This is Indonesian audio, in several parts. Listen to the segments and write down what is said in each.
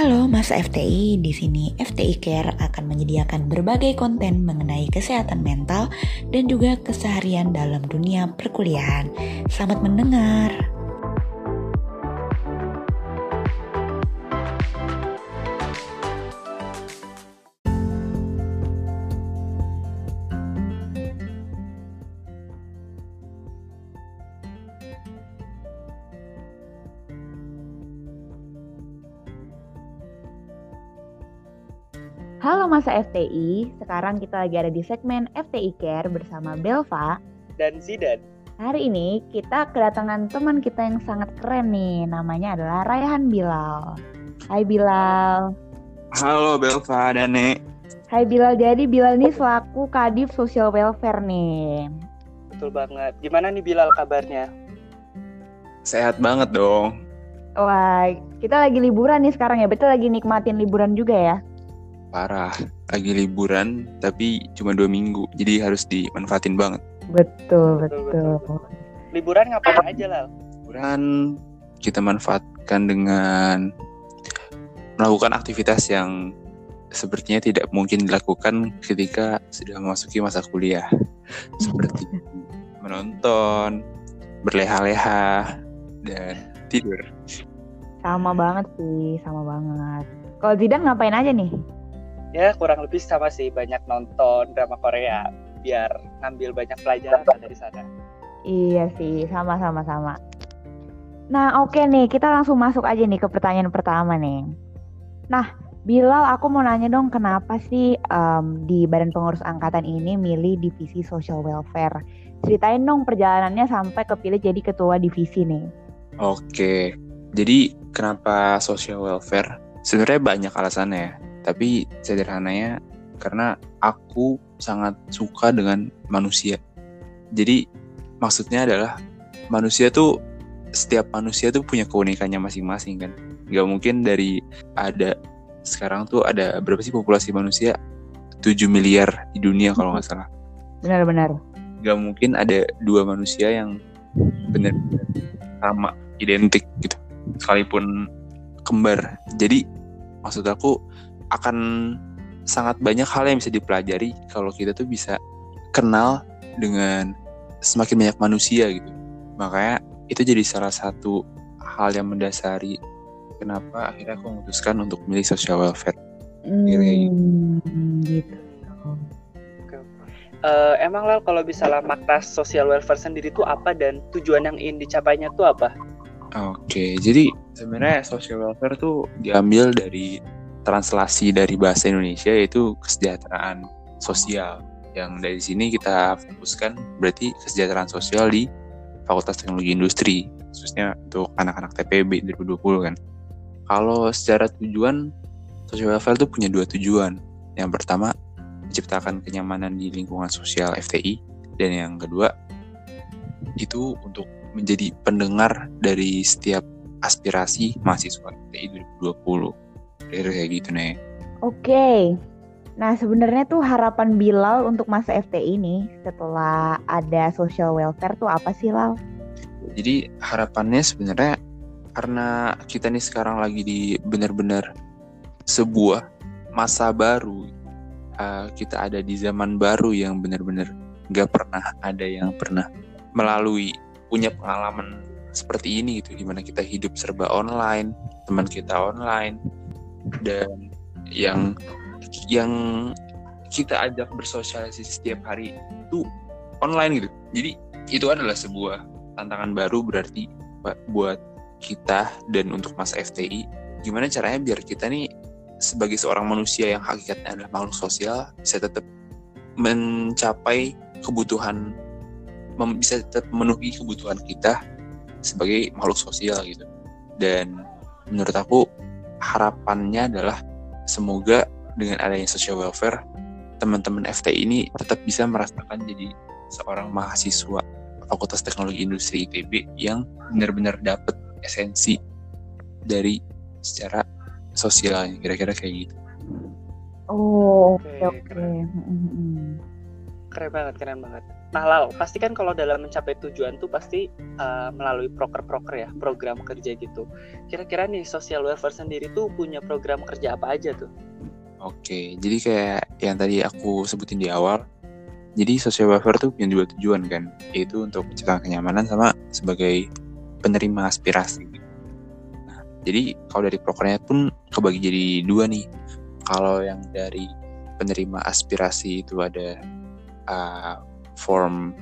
Halo Mas FTI, di sini FTI Care akan menyediakan berbagai konten mengenai kesehatan mental dan juga keseharian dalam dunia perkuliahan. Selamat mendengar. Halo masa FTI, sekarang kita lagi ada di segmen FTI Care bersama Belva dan Zidan. Hari ini kita kedatangan teman kita yang sangat keren nih, namanya adalah Raihan Bilal. Hai Bilal. Halo Belva dan Nek. Hai Bilal, jadi Bilal ini selaku Kadif Social Welfare nih. Betul banget. Gimana nih Bilal kabarnya? Sehat banget dong. Wah, kita lagi liburan nih sekarang ya. Betul lagi nikmatin liburan juga ya? Parah. Lagi liburan tapi cuma dua minggu. Jadi harus dimanfaatin banget. Betul betul, betul, betul. liburan ngapain aja lah liburan kita manfaatkan dengan melakukan aktivitas yang sepertinya tidak mungkin dilakukan ketika sudah memasuki masa kuliah. Seperti menonton berleha-leha dan tidur. Sama banget sih sama banget. Kalau Zidan ngapain aja nih ya kurang lebih sama sih banyak nonton drama Korea biar ngambil banyak pelajaran dari sana. Iya sih, sama-sama sama. Nah, oke okay nih, kita langsung masuk aja nih ke pertanyaan pertama nih. Nah, Bilal, aku mau nanya dong, kenapa sih um, di Badan Pengurus Angkatan ini milih divisi Social Welfare? Ceritain dong perjalanannya sampai kepilih jadi ketua divisi nih. Oke, jadi kenapa Social Welfare? Sebenarnya banyak alasannya ya tapi sederhananya karena aku sangat suka dengan manusia. Jadi maksudnya adalah manusia tuh setiap manusia tuh punya keunikannya masing-masing kan. Gak mungkin dari ada sekarang tuh ada berapa sih populasi manusia? 7 miliar di dunia kalau nggak salah. Benar-benar. Gak mungkin ada dua manusia yang benar-benar sama identik gitu. Sekalipun kembar. Jadi maksud aku akan sangat banyak hal yang bisa dipelajari kalau kita tuh bisa kenal dengan semakin banyak manusia gitu. Makanya itu jadi salah satu hal yang mendasari kenapa akhirnya aku memutuskan untuk memilih social welfare. Hmm, gitu. gitu. Uh, emang lah kalau misalnya makna social welfare sendiri itu apa dan tujuan yang ingin dicapainya tuh apa? Oke, jadi sebenarnya social welfare tuh diambil dari translasi dari bahasa Indonesia yaitu kesejahteraan sosial yang dari sini kita fokuskan berarti kesejahteraan sosial di Fakultas Teknologi Industri khususnya untuk anak-anak TPB 2020 kan. Kalau secara tujuan social welfare itu punya dua tujuan. Yang pertama menciptakan kenyamanan di lingkungan sosial FTI dan yang kedua itu untuk menjadi pendengar dari setiap aspirasi mahasiswa FTI 2020 kira kayak gitu nih. Oke. Okay. Nah, sebenarnya tuh harapan Bilal untuk masa FTI ini setelah ada social welfare tuh apa sih, Lal? Jadi harapannya sebenarnya karena kita nih sekarang lagi di benar-benar sebuah masa baru. Uh, kita ada di zaman baru yang benar-benar nggak pernah ada yang pernah melalui punya pengalaman seperti ini gitu gimana kita hidup serba online teman kita online dan yang yang kita ajak bersosialisasi setiap hari itu online gitu. Jadi itu adalah sebuah tantangan baru berarti buat kita dan untuk masa FTI gimana caranya biar kita nih sebagai seorang manusia yang hakikatnya adalah makhluk sosial bisa tetap mencapai kebutuhan bisa tetap memenuhi kebutuhan kita sebagai makhluk sosial gitu dan menurut aku harapannya adalah semoga dengan adanya social welfare teman-teman FTI ini tetap bisa merasakan jadi seorang mahasiswa Fakultas Teknologi Industri ITB yang benar-benar dapat esensi dari secara sosialnya kira-kira kayak gitu. Oh, oke okay, oke. Okay. Keren banget, keren banget. Nah, Lal, pasti kan kalau dalam mencapai tujuan tuh pasti uh, melalui proker-proker ya, program kerja gitu. Kira-kira nih social welfare sendiri tuh punya program kerja apa aja tuh? Oke, jadi kayak yang tadi aku sebutin di awal, jadi social welfare tuh punya dua tujuan kan, yaitu untuk menciptakan kenyamanan sama sebagai penerima aspirasi. Nah, jadi kalau dari prokernya pun kebagi jadi dua nih. Kalau yang dari penerima aspirasi itu ada uh, form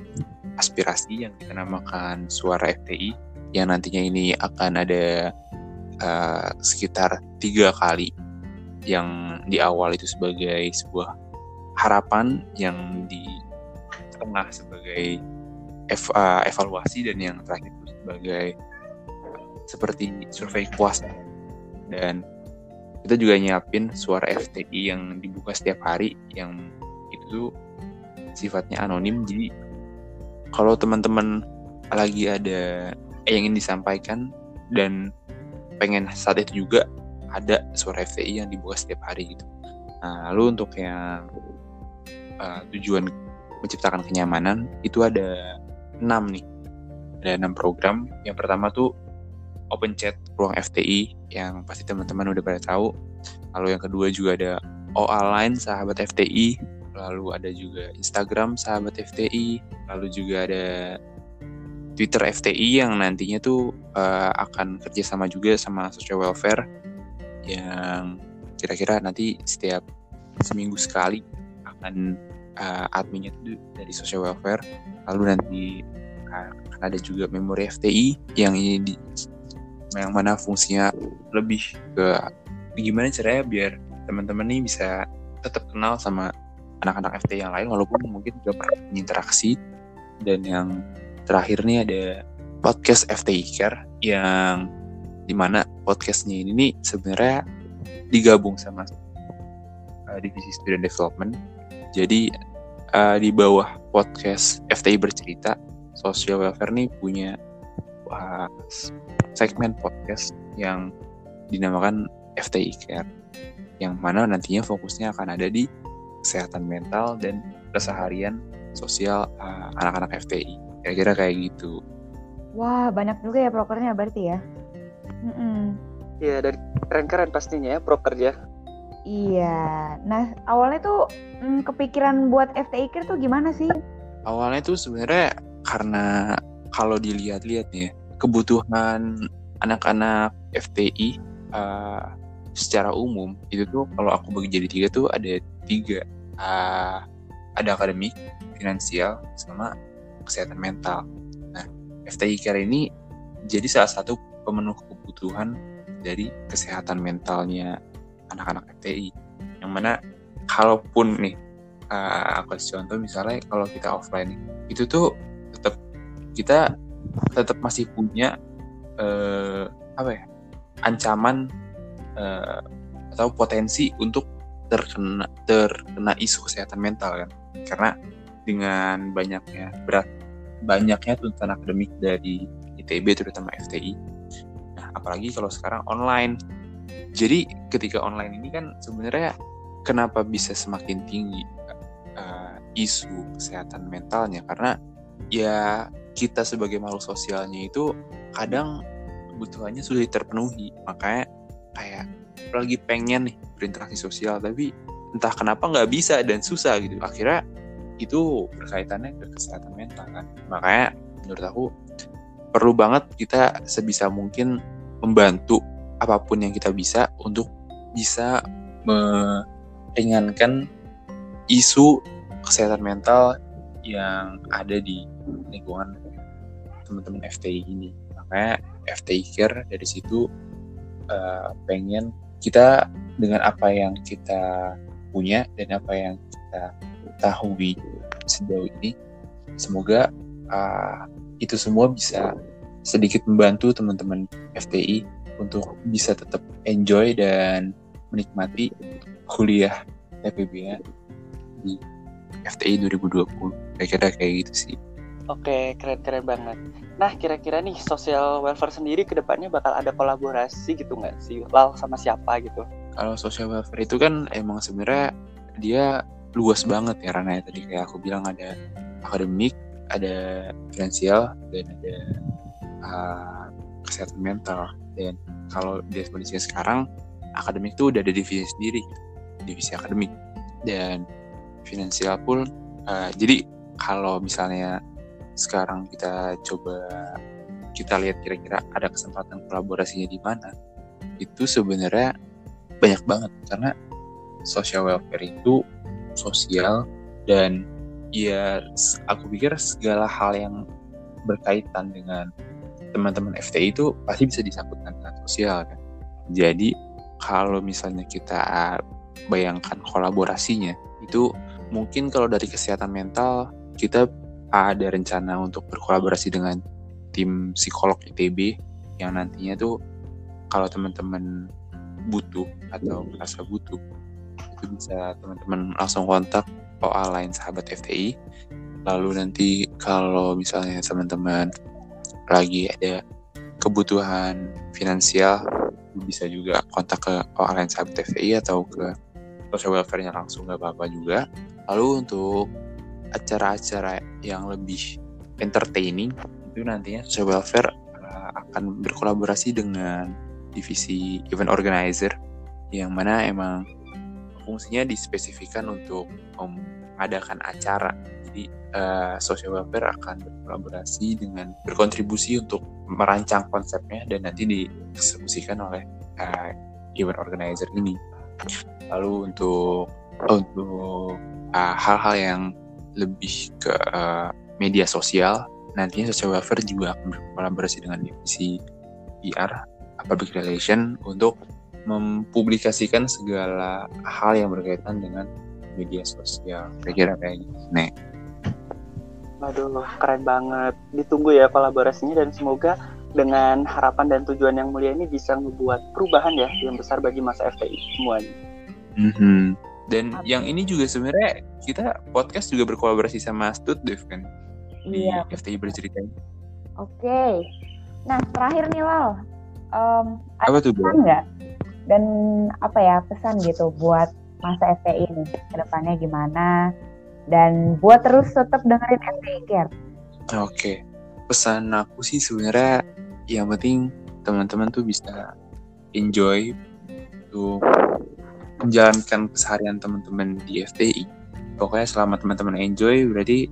aspirasi yang kita namakan suara FTI yang nantinya ini akan ada uh, sekitar tiga kali yang di awal itu sebagai sebuah harapan yang di tengah sebagai ev uh, evaluasi dan yang terakhir itu sebagai seperti survei kuasa. Dan kita juga nyiapin suara FTI yang dibuka setiap hari yang itu sifatnya anonim jadi kalau teman-teman lagi ada yang ingin disampaikan dan pengen saat itu juga ada suara FTI yang dibuka setiap hari gitu. Nah, lalu untuk yang uh, tujuan menciptakan kenyamanan itu ada enam nih. Ada enam program. Yang pertama tuh Open Chat ruang FTI yang pasti teman-teman udah pada tahu. Lalu yang kedua juga ada OA Line sahabat FTI lalu ada juga Instagram sahabat FTI, lalu juga ada Twitter FTI yang nantinya tuh uh, akan kerjasama juga sama social welfare yang kira-kira nanti setiap seminggu sekali akan uh, adminnya tuh dari social welfare. Lalu nanti akan ada juga memori FTI yang ini di, yang mana fungsinya lebih ke gimana caranya biar teman-teman nih bisa tetap kenal sama anak-anak FT yang lain walaupun mungkin juga pernah interaksi dan yang terakhir nih ada podcast FTI Care yang di mana podcastnya ini nih sebenarnya digabung sama uh, divisi student development. Jadi uh, di bawah podcast FTI bercerita social welfare nih punya uh, segmen podcast yang dinamakan FTI Care yang mana nantinya fokusnya akan ada di kesehatan mental dan keseharian sosial uh, anak-anak FTI. Kira-kira kayak gitu. Wah, banyak juga ya prokernya berarti ya. Iya, dan keren-keren pastinya ya prokernya. Iya. Nah, awalnya tuh mm, kepikiran buat FTI Care tuh gimana sih? Awalnya tuh sebenarnya karena kalau dilihat-lihat ya, kebutuhan anak-anak FTI uh, secara umum itu tuh kalau aku bagi jadi tiga tuh ada tiga uh, ada akademik, finansial, sama kesehatan mental. Nah, FTI Care ini jadi salah satu pemenuh kebutuhan dari kesehatan mentalnya anak-anak FTI. Yang mana kalaupun nih uh, aku kasih contoh misalnya kalau kita offline itu tuh tetap kita tetap masih punya uh, apa ya ancaman uh, atau potensi untuk terkena terkena isu kesehatan mental kan. Karena dengan banyaknya berat banyaknya tuntutan akademik dari ITB terutama FTI nah apalagi kalau sekarang online. Jadi ketika online ini kan sebenarnya kenapa bisa semakin tinggi uh, isu kesehatan mentalnya? Karena ya kita sebagai makhluk sosialnya itu kadang kebutuhannya sudah terpenuhi. Makanya lagi pengen nih berinteraksi sosial tapi entah kenapa nggak bisa dan susah gitu. Akhirnya itu berkaitannya ke kesehatan mental kan. Makanya menurut aku perlu banget kita sebisa mungkin membantu apa pun yang kita bisa untuk bisa meringankan isu kesehatan mental yang ada di lingkungan teman-teman FTI ini. Makanya FTI Care dari situ uh, pengen kita dengan apa yang kita punya dan apa yang kita tahu sejauh ini semoga uh, itu semua bisa sedikit membantu teman-teman FTI untuk bisa tetap enjoy dan menikmati kuliah TPB di FTI 2020 kira-kira kayak gitu sih Oke, keren-keren banget. Nah, kira-kira nih social welfare sendiri ke depannya bakal ada kolaborasi gitu nggak sih? Lal sama siapa gitu? Kalau social welfare itu kan emang sebenarnya dia luas banget ya Rana ya tadi kayak aku bilang ada akademik, ada finansial dan ada uh, kesehatan mental dan kalau di kondisi sekarang akademik itu udah ada divisi sendiri divisi akademik dan finansial pun uh, jadi kalau misalnya sekarang kita coba kita lihat kira-kira ada kesempatan kolaborasinya di mana itu sebenarnya banyak banget karena social welfare itu sosial dan ya aku pikir segala hal yang berkaitan dengan teman-teman FTI itu pasti bisa disangkutkan dengan sosial kan. Jadi kalau misalnya kita bayangkan kolaborasinya itu mungkin kalau dari kesehatan mental kita ada rencana untuk berkolaborasi dengan tim psikolog ITB yang nantinya tuh kalau teman-teman butuh atau merasa butuh itu bisa teman-teman langsung kontak OA lain sahabat FTI lalu nanti kalau misalnya teman-teman lagi ada kebutuhan finansial bisa juga kontak ke OA lain sahabat FTI atau ke social welfare-nya langsung nggak apa-apa juga. Lalu untuk acara-acara yang lebih entertaining itu nantinya social welfare uh, akan berkolaborasi dengan divisi event organizer yang mana emang fungsinya dispesifikan untuk mengadakan acara. Jadi uh, social welfare akan berkolaborasi dengan berkontribusi untuk merancang konsepnya dan nanti dieksekusikan oleh uh, event organizer ini. Lalu untuk untuk hal hal-hal yang lebih ke uh, media sosial, nantinya social welfare juga akan berkolaborasi dengan divisi PR, public relation untuk mempublikasikan segala hal yang berkaitan dengan media sosial. Kira-kira kayak gitu. Nih. Aduh, keren banget. Ditunggu ya kolaborasinya dan semoga dengan harapan dan tujuan yang mulia ini bisa membuat perubahan ya yang besar bagi masa FTI semuanya. Mm -hmm. Dan Apa? yang ini juga sebenarnya kita podcast juga berkolaborasi sama Studdev kan di iya. FTI bercerita. Oke. Okay. Nah terakhir nih Lal, um, Apa tuh, nggak dan apa ya pesan gitu buat masa FTI ini ke depannya gimana dan buat terus tetap dengerin FTI Care. Oke, okay. pesan aku sih sebenarnya yang penting teman-teman tuh bisa enjoy tuh menjalankan keseharian teman-teman di FTI. Pokoknya selama teman-teman enjoy berarti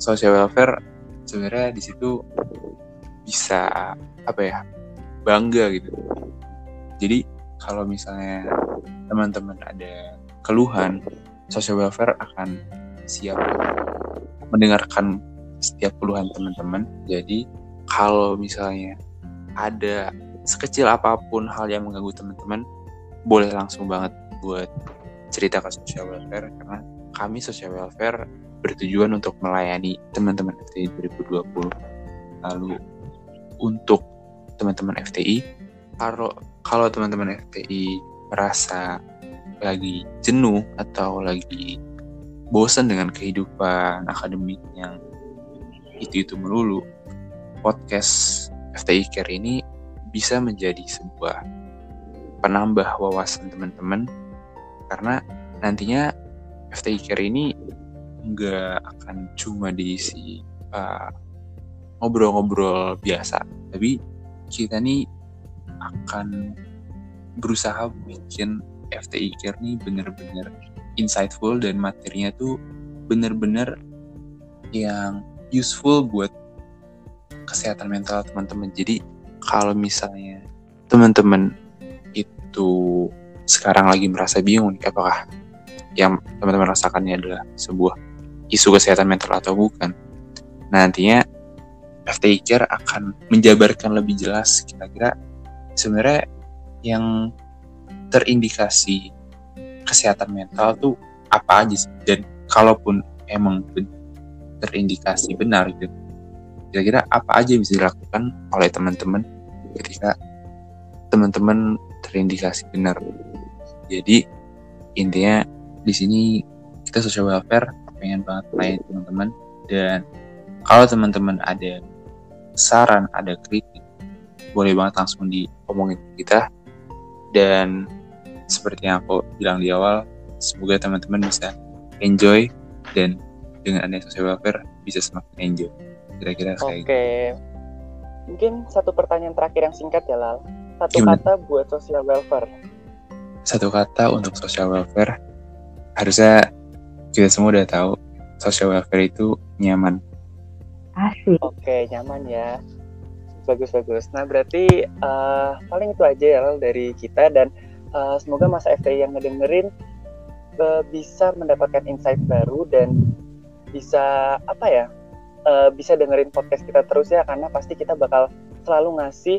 social welfare sebenarnya di situ bisa apa ya bangga gitu. Jadi kalau misalnya teman-teman ada keluhan, social welfare akan siap mendengarkan setiap keluhan teman-teman. Jadi kalau misalnya ada sekecil apa pun hal yang mengganggu teman-teman, boleh langsung banget buat cerita ke social welfare karena kami social welfare bertujuan untuk melayani teman-teman FTI 2020. Lalu untuk teman-teman FTI, kalau kalau teman-teman FPI merasa lagi jenuh atau lagi bosan dengan kehidupan akademik yang itu-itu melulu, podcast FTI Care ini bisa menjadi sebuah penambah wawasan teman-teman karena nantinya FTI Care ini nggak akan cuma diisi uh, ngobrol-ngobrol biasa, tapi kita nih akan berusaha bikin FTI Care nih bener-bener insightful dan materinya tuh bener-bener yang useful buat kesehatan mental teman-teman. Jadi kalau misalnya teman-teman itu sekarang lagi merasa bingung nih apakah yang teman-teman rasakannya adalah sebuah isu kesehatan mental atau bukan. Nantinya FTI Care akan menjabarkan lebih jelas kira-kira sebenarnya yang terindikasi kesehatan mental tuh apa aja sih dan kalaupun emang terindikasi benar gitu kira-kira apa aja yang bisa dilakukan oleh teman-teman ketika teman-teman terindikasi benar jadi intinya di sini kita social welfare pengen banget melayani teman-teman dan kalau teman-teman ada saran ada kritik boleh banget langsung diomongin kita dan seperti yang aku bilang di awal semoga teman-teman bisa enjoy dan dengan adanya social welfare bisa semakin enjoy kira-kira kayak Oke. gitu. Mungkin satu pertanyaan terakhir yang singkat ya Lal. Satu Gimana? kata buat social welfare. Satu kata untuk social welfare harusnya kita semua udah tahu social welfare itu nyaman Asik. Oke, nyaman ya. Bagus bagus. Nah berarti eh, paling itu aja ya dari kita dan eh, semoga masa FTI yang ngedengerin eh, bisa mendapatkan insight baru dan bisa apa ya? eh, bisa dengerin podcast kita terus ya karena pasti kita bakal selalu ngasih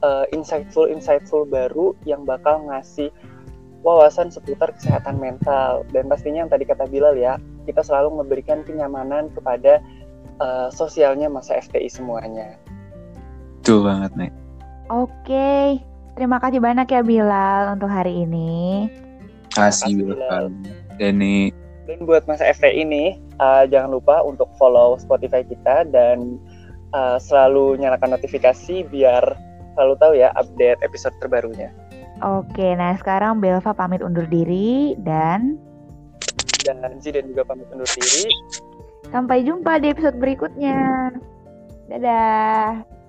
eh, insightful insightful baru yang bakal ngasih wawasan seputar kesehatan mental dan pastinya yang tadi kata Bilal ya kita selalu memberikan kenyamanan kepada eh, sosialnya masa FTI semuanya. betul banget nih Oke. Terima kasih banyak ya Bilal untuk hari ini. kasih Bilal dan nih Dan buat masa FTI ini eh, jangan lupa untuk follow Spotify kita dan eh, selalu nyalakan notifikasi biar selalu tahu ya update episode terbarunya. Oke, nah sekarang Belva pamit undur diri dan Dan Zidan juga pamit undur diri. sampai jumpa di episode berikutnya. Dadah.